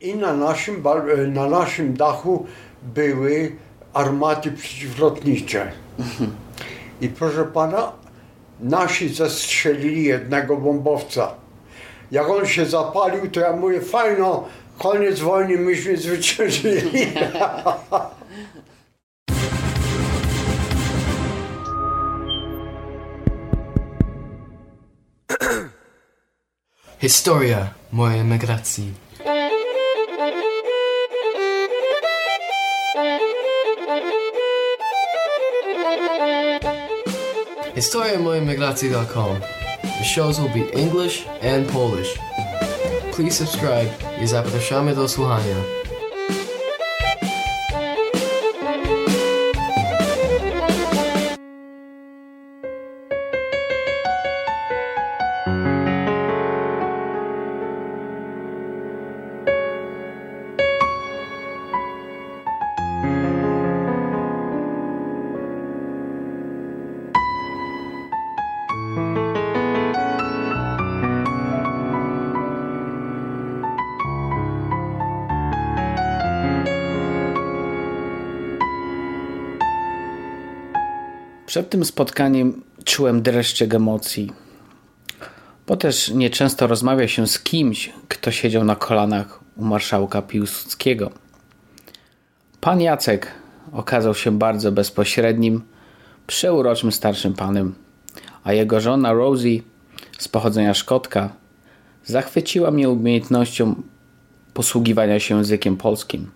I na naszym, e, na naszym dachu były armaty przeciwlotnicze. I proszę pana, nasi zestrzelili jednego bombowca. Jak on się zapalił, to ja mówię, fajno, koniec wojny, myśmy zwyciężyli. Historia mojej emigracji. HistoriaMojemigracji.com. The shows will be English and Polish. Please subscribe i zapraszamy do słuchania. Przed tym spotkaniem czułem dreszczyk emocji, bo też nieczęsto rozmawia się z kimś, kto siedział na kolanach u marszałka Piłsudskiego. Pan Jacek okazał się bardzo bezpośrednim, przeuroczym starszym panem, a jego żona Rosie z pochodzenia Szkotka zachwyciła mnie umiejętnością posługiwania się językiem polskim.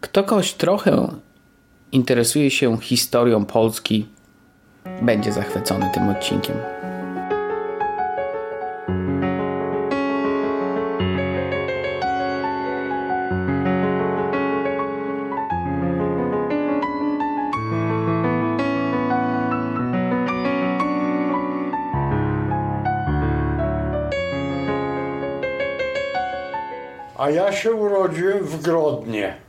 Kto kogoś trochę interesuje się historią Polski, będzie zachwycony tym odcinkiem. A ja się urodziłem w Grodnie.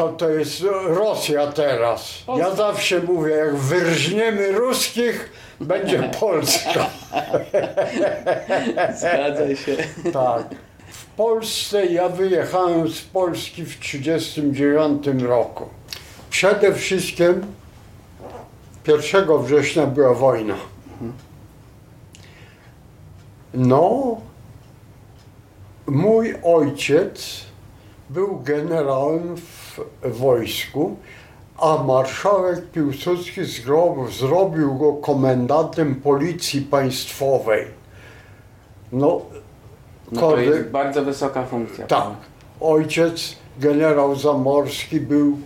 To, to jest Rosja teraz. Ja zawsze mówię, jak wyrżniemy ruskich, będzie Polska. Zgadza się. Tak. W Polsce ja wyjechałem z Polski w 1939 roku. Przede wszystkim 1 września była wojna. No, mój ojciec był generałem w wojsku, a marszałek Piłsudski zro- zrobił go komendantem policji państwowej. No, No to jest bardzo wysoka funkcja. tak. Ojciec, generał Zamorski, był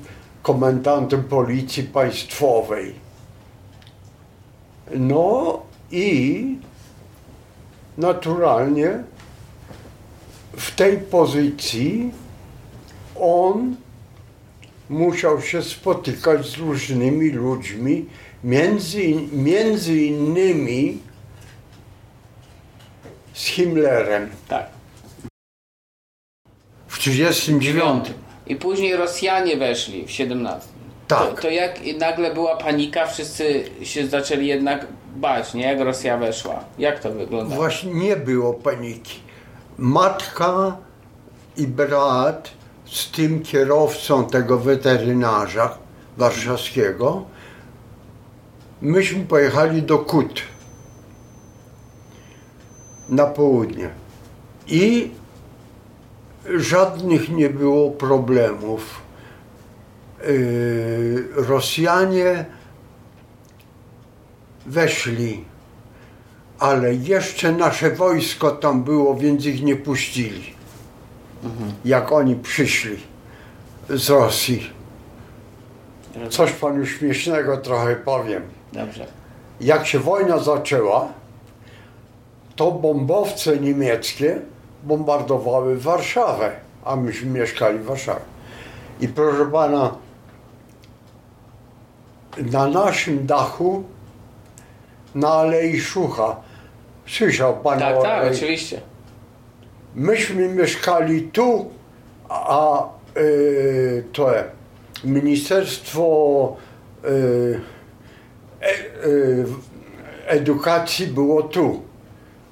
komendantem policji państwowej. No i naturalnie w tej pozycji on musiał się spotykać z różnymi ludźmi, między, między innymi z Himmlerem tak. w 1939. I później Rosjanie weszli w 17. Tak. To, to jak nagle była panika, wszyscy się zaczęli jednak bać, nie? Jak Rosja weszła. Jak to wygląda? Właśnie nie było paniki. Matka i brat z tym kierowcą tego weterynarza warszawskiego, myśmy pojechali do Kut na południe. I żadnych nie było problemów. Yy, Rosjanie weszli ale jeszcze nasze wojsko tam było, więc ich nie puścili. Jak oni przyszli z Rosji. Coś panu śmiesznego trochę powiem. Dobrze. Jak się wojna zaczęła, to bombowce niemieckie bombardowały Warszawę, a myśmy mieszkali w Warszawie. I proszę pana, na naszym dachu, na Alei Szucha, słyszał pan Tak, o tak, Alei oczywiście. Myśmy mieszkali tu, a y, to Ministerstwo y, e, y, Edukacji było tu,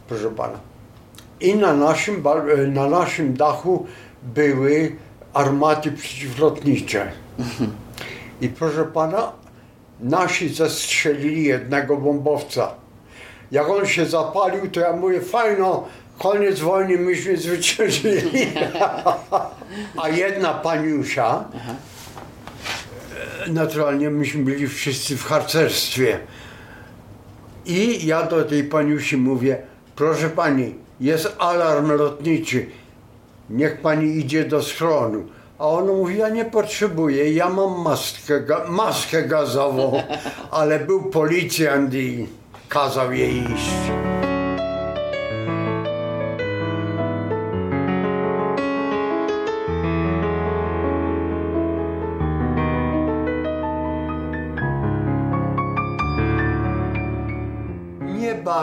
proszę pana. I na naszym, e, na naszym dachu były armaty przeciwlotnicze. I proszę pana, nasi zestrzelili jednego bombowca. Jak on się zapalił, to ja mówię, fajno, koniec wojny, myśmy zwyciężyli. A jedna paniusia, e, naturalnie myśmy byli wszyscy w harcerstwie. I ja do tej paniusi mówię, proszę pani, jest alarm lotniczy, niech pani idzie do schronu. A ona mówi, ja nie potrzebuję, ja mam maskę, ga- maskę gazową, ale był policjant i kazał jej iść.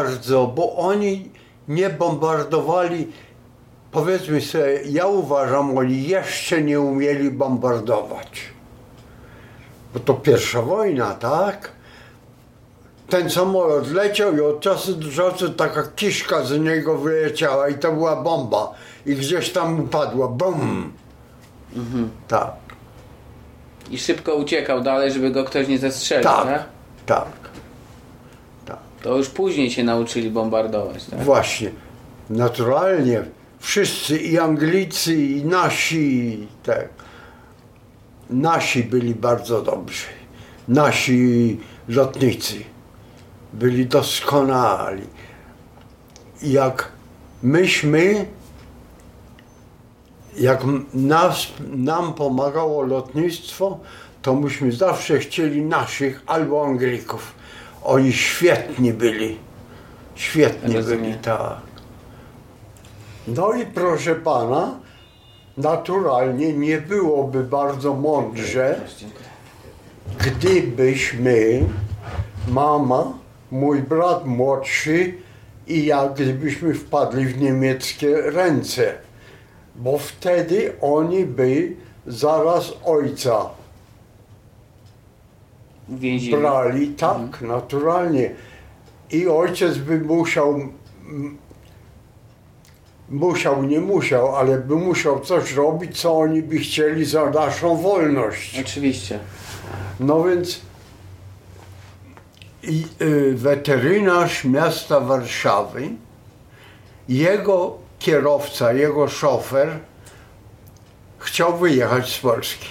Bardzo, bo oni nie bombardowali. Powiedzmy sobie, ja uważam, oni jeszcze nie umieli bombardować. Bo to pierwsza wojna, tak? Ten samolot leciał i od czasu do czasu taka kiszka z niego wyleciała i to była bomba. I gdzieś tam upadła. Bum! Tak, I szybko uciekał dalej, żeby go ktoś nie zestrzelił, tak? tak, tak. To już później się nauczyli bombardować, tak? Właśnie, naturalnie wszyscy i Anglicy i nasi, tak. Nasi byli bardzo dobrzy. Nasi lotnicy byli doskonali. Jak myśmy, jak nas, nam pomagało lotnictwo, to myśmy zawsze chcieli naszych albo Anglików. Oni świetni byli. Świetni Rozumiem. byli, tak. No i proszę pana, naturalnie nie byłoby bardzo mądrze, gdybyśmy, mama, mój brat młodszy i ja, gdybyśmy wpadli w niemieckie ręce, bo wtedy oni by zaraz ojca więzieniu. brali, tak, naturalnie. I ojciec by musiał, musiał, nie musiał, ale by musiał coś robić, co oni by chcieli za naszą wolność. Oczywiście. No więc i, y, weterynarz miasta Warszawy, jego kierowca, jego szofer chciał wyjechać z Polski.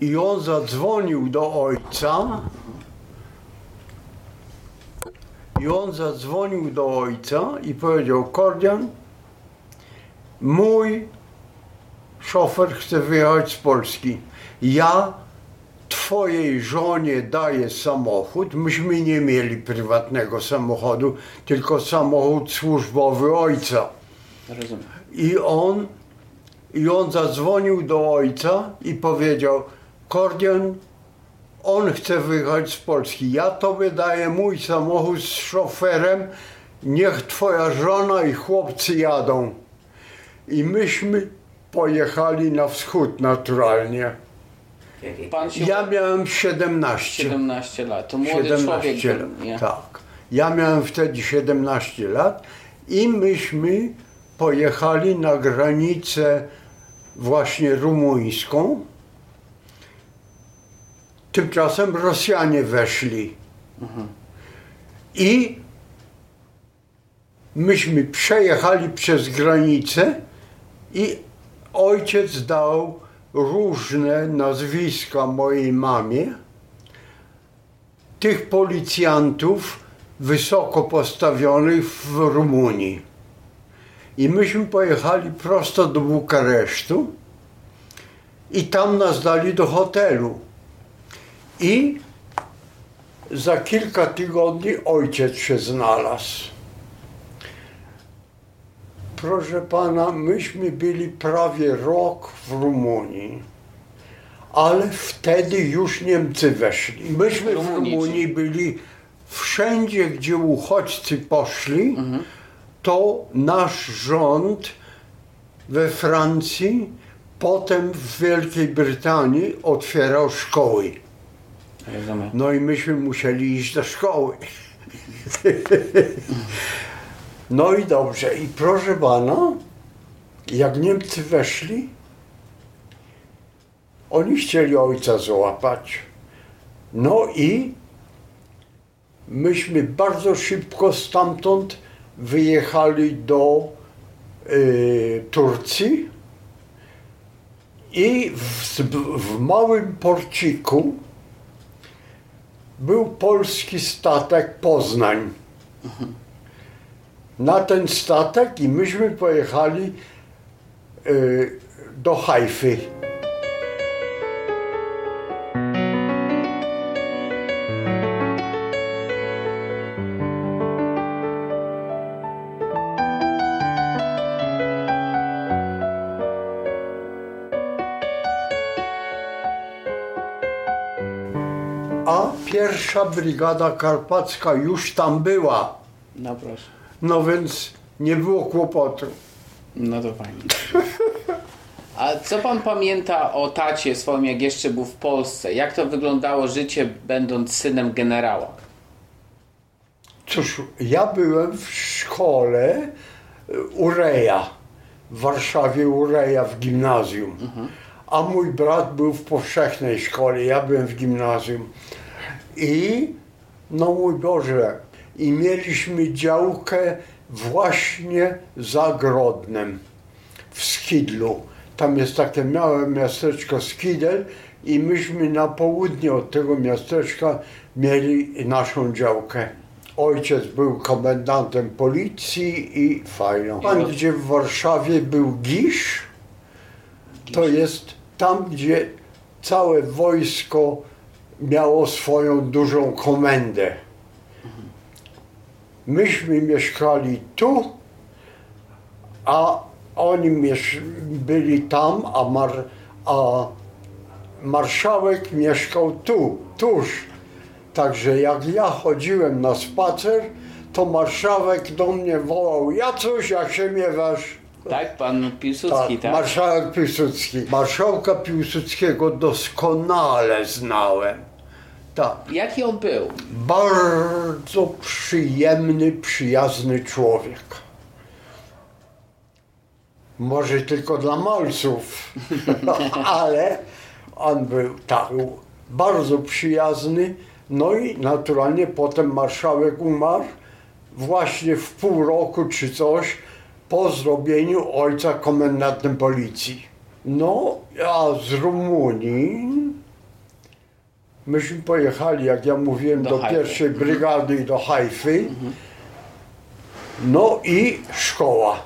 I on zadzwonił do ojca. I on zadzwonił do ojca i powiedział: Kordian, mój szofer chce wyjechać z Polski. Ja twojej żonie daję samochód. Myśmy nie mieli prywatnego samochodu, tylko samochód służbowy ojca. Rozumiem. I on, I on zadzwonił do ojca i powiedział: Kordian, on chce wyjechać z Polski. Ja tobie daję mój samochód z szoferem. Niech twoja żona i chłopcy jadą. I myśmy pojechali na wschód naturalnie. Się Ja miałem 17. 17 lat. To młody 17 człowiek. lat. Nie? Tak. Ja miałem wtedy 17 lat i myśmy pojechali na granicę właśnie rumuńską. Tymczasem Rosjanie weszli. I myśmy przejechali przez granicę i ojciec dał różne nazwiska mojej mamie tych policjantów wysoko postawionych w Rumunii. I myśmy pojechali prosto do Bukaresztu i tam nas dali do hotelu. I za kilka tygodni ojciec się znalazł. Proszę pana, myśmy byli prawie rok w Rumunii, ale wtedy już Niemcy weszli. Myśmy w Rumunii, byli wszędzie, gdzie uchodźcy poszli, to nasz rząd we Francji, potem w Wielkiej Brytanii otwierał szkoły. No i myśmy musieli iść do szkoły. No i dobrze. I proszę pana, jak Niemcy weszli, oni chcieli ojca złapać. No i myśmy bardzo szybko stamtąd wyjechali do y, Turcji i w, w małym porciku był polski statek Poznań. Na ten statek i myśmy pojechali y, do Hajfy. Pierwsza brygada karpacka już tam była. No proszę. No więc nie było kłopotu. No to fajnie. A co pan pamięta o tacie swoim, jak jeszcze był w Polsce? Jak to wyglądało życie, będąc synem generała? Cóż, ja byłem w szkole y, Ureja, w Warszawie Ureja w gimnazjum. A mój brat był w powszechnej szkole, ja byłem w gimnazjum. I, no mój Boże, i mieliśmy działkę właśnie za Grodnem, w Skidlu. Tam jest takie małe miasteczko Skidel i myśmy na południe od tego miasteczka mieli naszą działkę. Ojciec był komendantem policji i fajno. Tam, gdzie w Warszawie był Gisz, to jest tam, gdzie całe wojsko miało swoją dużą komendę. Myśmy mieszkali tu, a oni byli tam, a, mar, a marszałek mieszkał tu, tuż. Także jak ja chodziłem na spacer, to marszałek do mnie wołał, Jacuś, jak się miewasz? Tak, pan Piłsudski, tak? marszałek Piłsudski. Marszałka Piłsudskiego doskonale znałem. Tak. Jaki on był? Bardzo przyjemny, przyjazny człowiek. Może tylko dla malców, ale on był tak bardzo przyjazny. No i naturalnie potem marszałek umarł właśnie w pół roku czy coś po zrobieniu ojca komendantem policji. No, a z Rumunii myśmy pojechali, jak ja mówiłem, Do do, pierwszej brygady i do Hajfy. No i szkoła.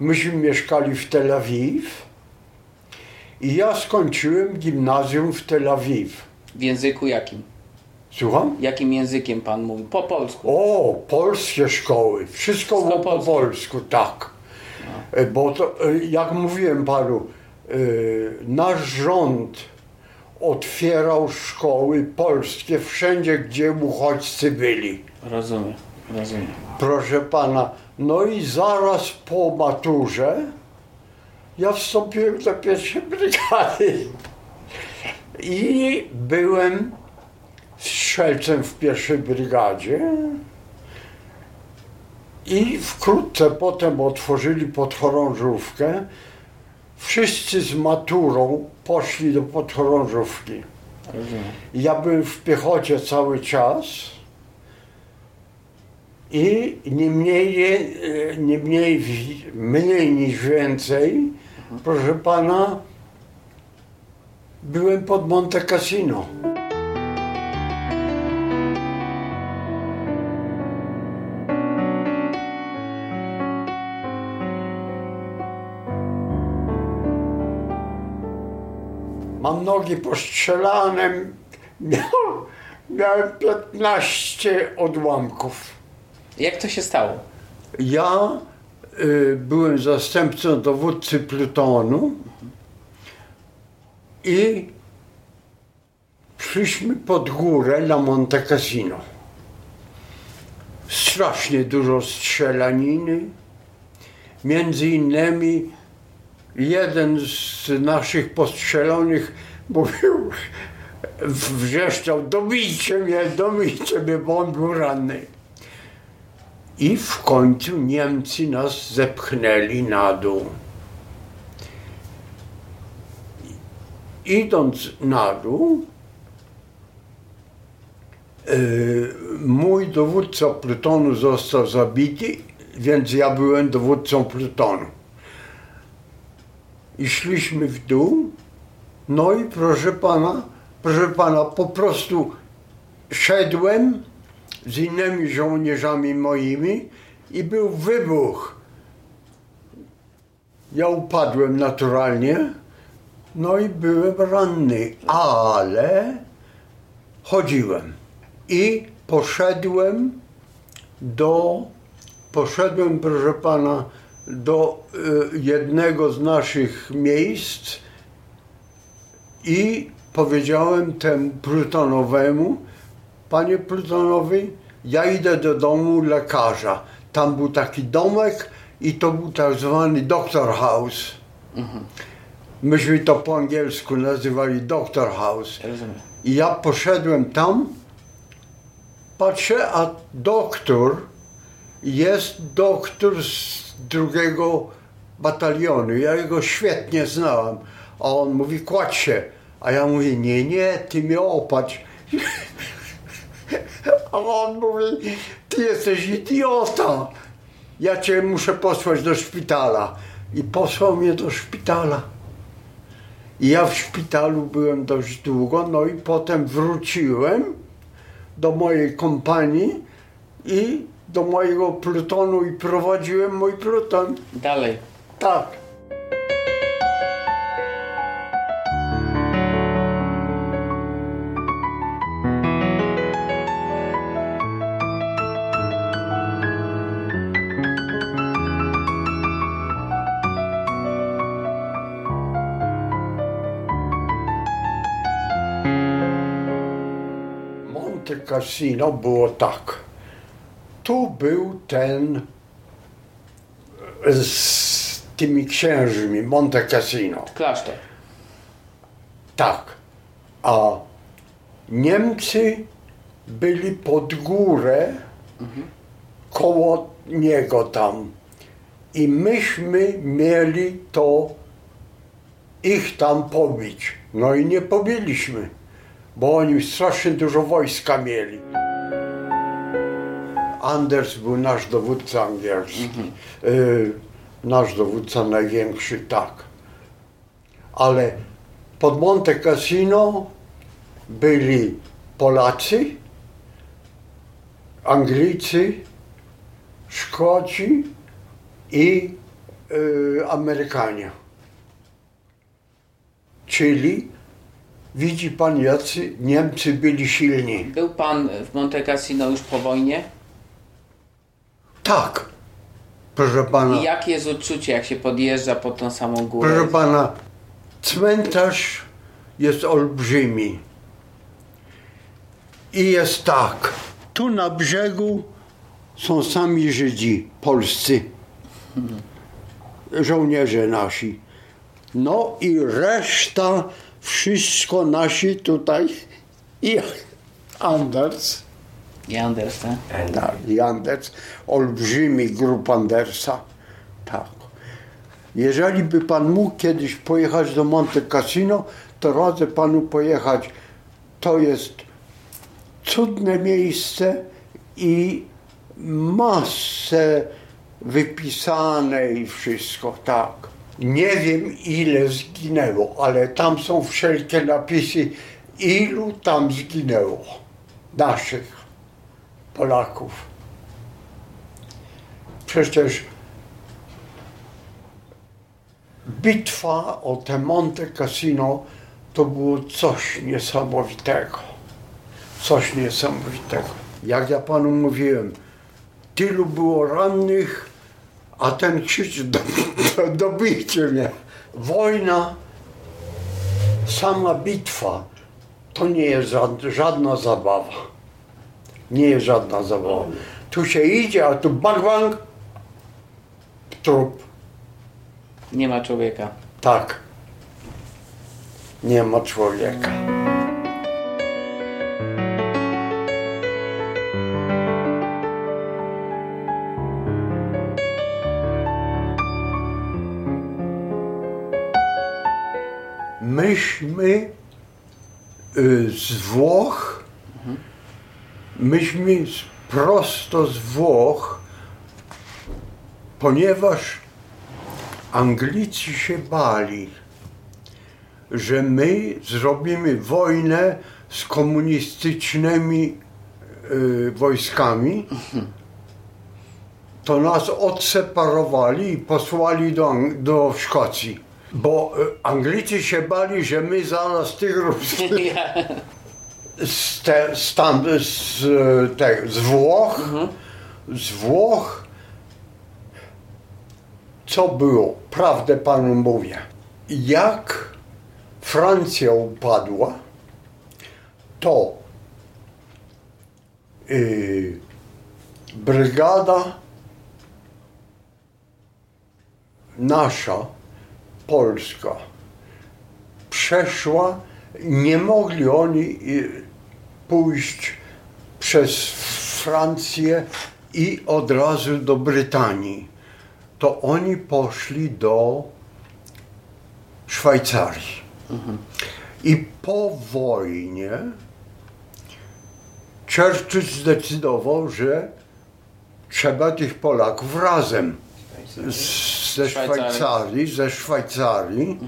Myśmy mieszkali w Tel Awiw i ja skończyłem gimnazjum w Tel Awiw. W języku jakim? Słucham? Jakim językiem pan mówił? Po polsku. O, polskie szkoły. Wszystko było po polsku, tak. E, Bo to, e, jak mówiłem panu, e, nasz rząd otwierał szkoły polskie wszędzie, gdzie uchodźcy byli. Rozumiem, rozumiem. Proszę pana, no i zaraz po maturze ja wstąpiłem do pierwszej brygady. I byłem strzelcem w pierwszej brygadzie. I wkrótce potem otworzyli podchorążówkę. Wszyscy z maturą poszli do podchorążówki. Ja byłem w piechocie cały czas i nie mniej, nie mniej, mniej niż więcej, proszę pana, byłem pod Monte Cassino. Mam nogi postrzelane, miał, miałem 15 odłamków. Jak to się stało? Ja y, byłem zastępcą dowódcy plutonu i szliśmy pod górę na Monte Cassino. Strasznie dużo strzelaniny. Między innymi jeden z naszych postrzelonych mówił, wrzeszczał, dobijcie mnie, dobijcie mnie, bo on był ranny. I w końcu Niemcy nas zepchnęli na dół. Idąc na dół, yy, mój dowódca plutonu został zabity, więc ja byłem dowódcą plutonu. I szliśmy w dół, no i proszę pana, proszę pana, po prostu szedłem z innymi żołnierzami moimi i był wybuch. Ja upadłem naturalnie, no i byłem ranny, ale chodziłem i poszedłem do, poszedłem proszę pana do y, jednego z naszych miejsc i powiedziałem temu plutonowemu, panie plutonowy, ja idę do domu lekarza. Tam był taki domek i to był tak zwany doctor house. Myśmy to po angielsku nazywali doctor house. Rozumiem. I ja poszedłem tam, patrzę, a doktor jest doktor z drugiego batalionu. Ja jego świetnie znałem. A on mówi, kładź się. A ja mówię, nie, nie, ty mnie opatrz. A on mówi, ty jesteś idiota. Ja cię muszę posłać do szpitala. I posłał mnie do szpitala. I ja w szpitalu byłem dość długo, no i potem wróciłem do mojej kompanii i do mojego plutonu i prowadziłem mój pluton. Dalej. Tak. Cassino było tak. Tu był ten z tymi księżmi, Monte Cassino. Klasztor. Tak. A Niemcy byli pod górę koło niego tam. I myśmy mieli to ich tam pobić. No i nie pobiliśmy, bo oni strasznie dużo wojska mieli. Anders był nasz dowódca angielski. Y, nasz dowódca największy, tak. Ale pod Monte Cassino byli Polacy, Anglicy, Szkoci i y, Amerykanie. Czyli widzi pan, jacy Niemcy byli silni. Był pan w Monte Cassino już po wojnie? Tak, proszę pana. I jakie jest uczucie, jak się podjeżdża pod tą samą górę? Proszę pana, cmentarz jest olbrzymi. I jest tak. Tu na brzegu są sami Żydzi polscy. Żołnierze nasi. No i reszta, wszystko nasi tutaj. I Anders. I Anders, tak? Tak, i Anders, olbrzymi grup Andersa. Tak. Jeżeli by pan mógł kiedyś pojechać do Monte Cassino, to radzę panu pojechać. To jest cudne miejsce i masę wypisane i wszystko, tak. Nie wiem ile zginęło, ale tam są wszelkie napisy, ilu tam zginęło naszych Polaków. Przecież bitwa o te Monte Cassino to było coś niesamowitego. Coś niesamowitego. Jak ja panu mówiłem, tylu było rannych, a ten krzyczy, do, do, dobijcie mnie. Wojna, sama bitwa, to nie jest żadna, zabawa. Nie jest żadna zabawa. Tu się idzie, a tu bang bang, trup. Nie ma człowieka. Tak. Nie ma człowieka. Myśmy y, z Włoch, myśmy prosto z Włoch, ponieważ Anglicy się bali, że my zrobimy wojnę z komunistycznymi y, wojskami, to nas odseparowali i posłali do, do Szkocji. Bo y, Anglicy się bali, że my zaraz tych ruskich z, te, z, e, te, z Włoch, z Włoch, co było, prawdę panu mówię. Jak Francja upadła, to y, brygada nasza, polska, przeszła, nie mogli oni y, pójść przez Francję i od razu do Brytanii. To oni poszli do Szwajcarii. I po wojnie Churchill zdecydował, że trzeba tych Polaków razem z, ze Szwajcarii. Szwajcarii, ze Szwajcarii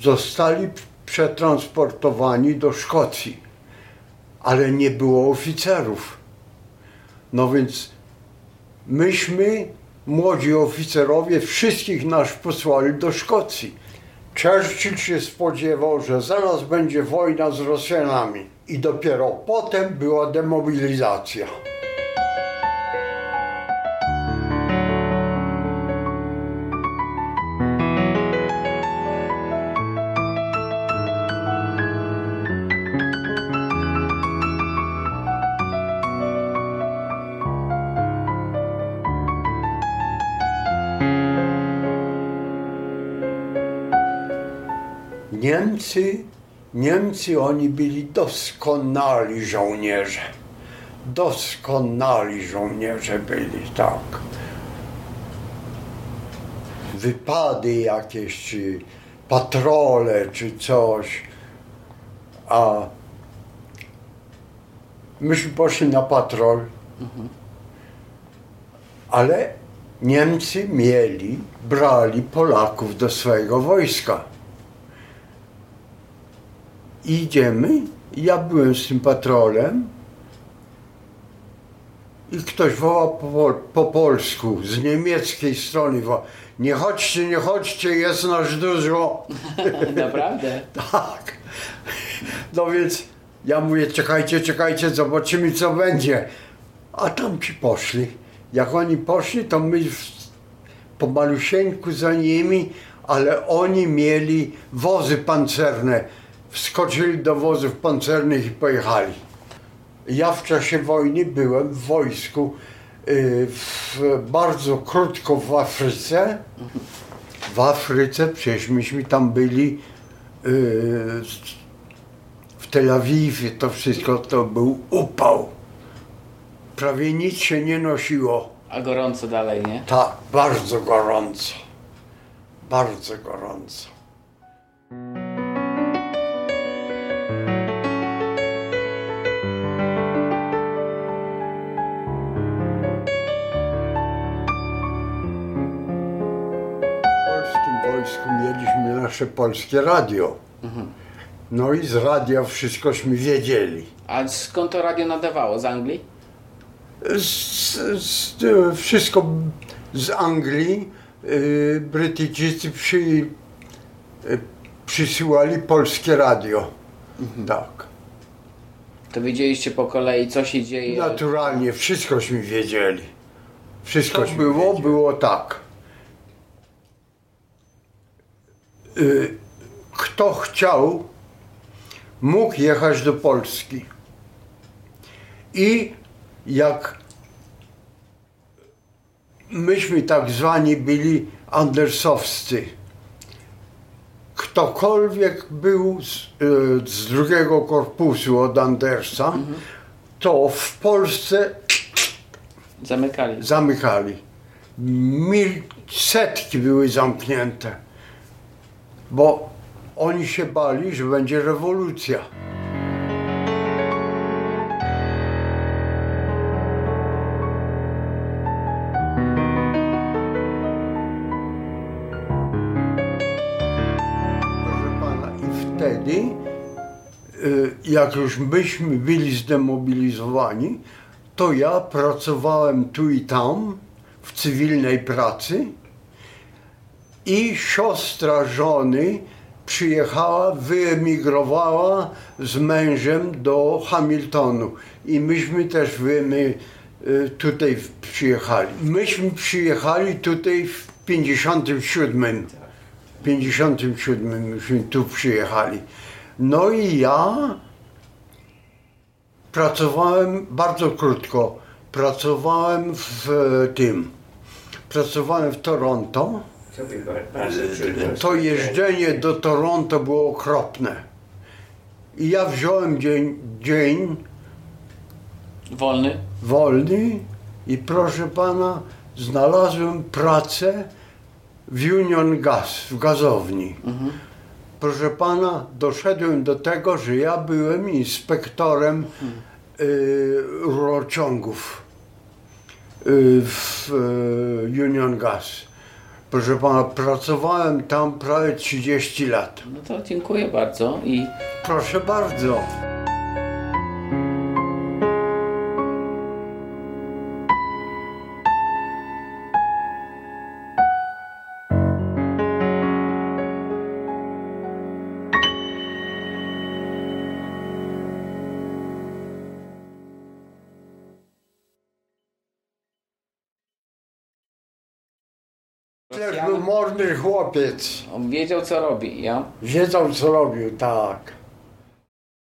zostali przetransportowani do Szkocji, ale nie było oficerów. No więc myśmy, młodzi oficerowie, wszystkich nas posłali do Szkocji. Churchill się spodziewał, że zaraz będzie wojna z Rosjanami i dopiero potem była demobilizacja. Niemcy, Niemcy oni byli doskonali żołnierze. Doskonali żołnierze byli, tak. Wypady jakieś, czy patrole, czy coś. A myśmy poszli na patrol, ale Niemcy mieli, brali Polaków do swojego wojska. Idziemy, ja byłem z tym patrolem i ktoś woła po, po polsku, z niemieckiej strony woła, nie chodźcie, nie chodźcie, jest nas dużo. Naprawdę? Tak. No więc ja mówię, czekajcie, czekajcie, zobaczymy co będzie. A tam ci poszli. Jak oni poszli, to my po malusieńku za nimi, ale oni mieli wozy pancerne. Wskoczyli do wozów pancernych i pojechali. Ja w czasie wojny byłem w wojsku y, w, bardzo krótko w Afryce. W Afryce, przecież myśmy tam byli y, w Tel Awiwie, to wszystko to był upał. Prawie nic się nie nosiło. A gorąco dalej, nie? Tak, bardzo gorąco. Bardzo gorąco. Polskie radio. No i z radia wszystkośmy wiedzieli. A skąd to radio nadawało? Z Anglii? z, z, wszystko z Anglii. y, Brytyjczycy przy, y, przysyłali polskie radio. Tak. To wiedzieliście po kolei, co się dzieje. Naturalnie, wszystkośmy wiedzieli. Wszystko było, wiedzieli. było tak. Y, Kto chciał, mógł jechać do Polski. I jak myśmy tak zwani byli andersowscy, ktokolwiek był z, y, z drugiego korpusu od Andersa, to w Polsce Zamykali. zamykali. Mil, setki były zamknięte, bo Oni się bali, że będzie rewolucja. Wtedy, y, jak już myśmy byli zdemobilizowani, to ja pracowałem tu i tam w cywilnej pracy i siostra żony przyjechała, wyemigrowała z mężem do Hamiltonu i myśmy też wyemy, y, tutaj przyjechali. Myśmy przyjechali tutaj w 57. 57 myśmy tu przyjechali. No i ja pracowałem bardzo krótko. Pracowałem w tym. Pracowałem w Toronto. To jeżdżenie do Toronto było okropne. I ja wziąłem dzień, dzień Wolny? wolny i proszę pana, znalazłem pracę w Union Gas, w gazowni. Proszę pana, doszedłem do tego, że ja byłem inspektorem y, rurociągów y, w y, Union Gas. Proszę pana, pracowałem tam prawie 30 lat. No to dziękuję bardzo i Proszę bardzo. Chłopiec. on wiedział co robi, ja? Wiedział co robił, tak.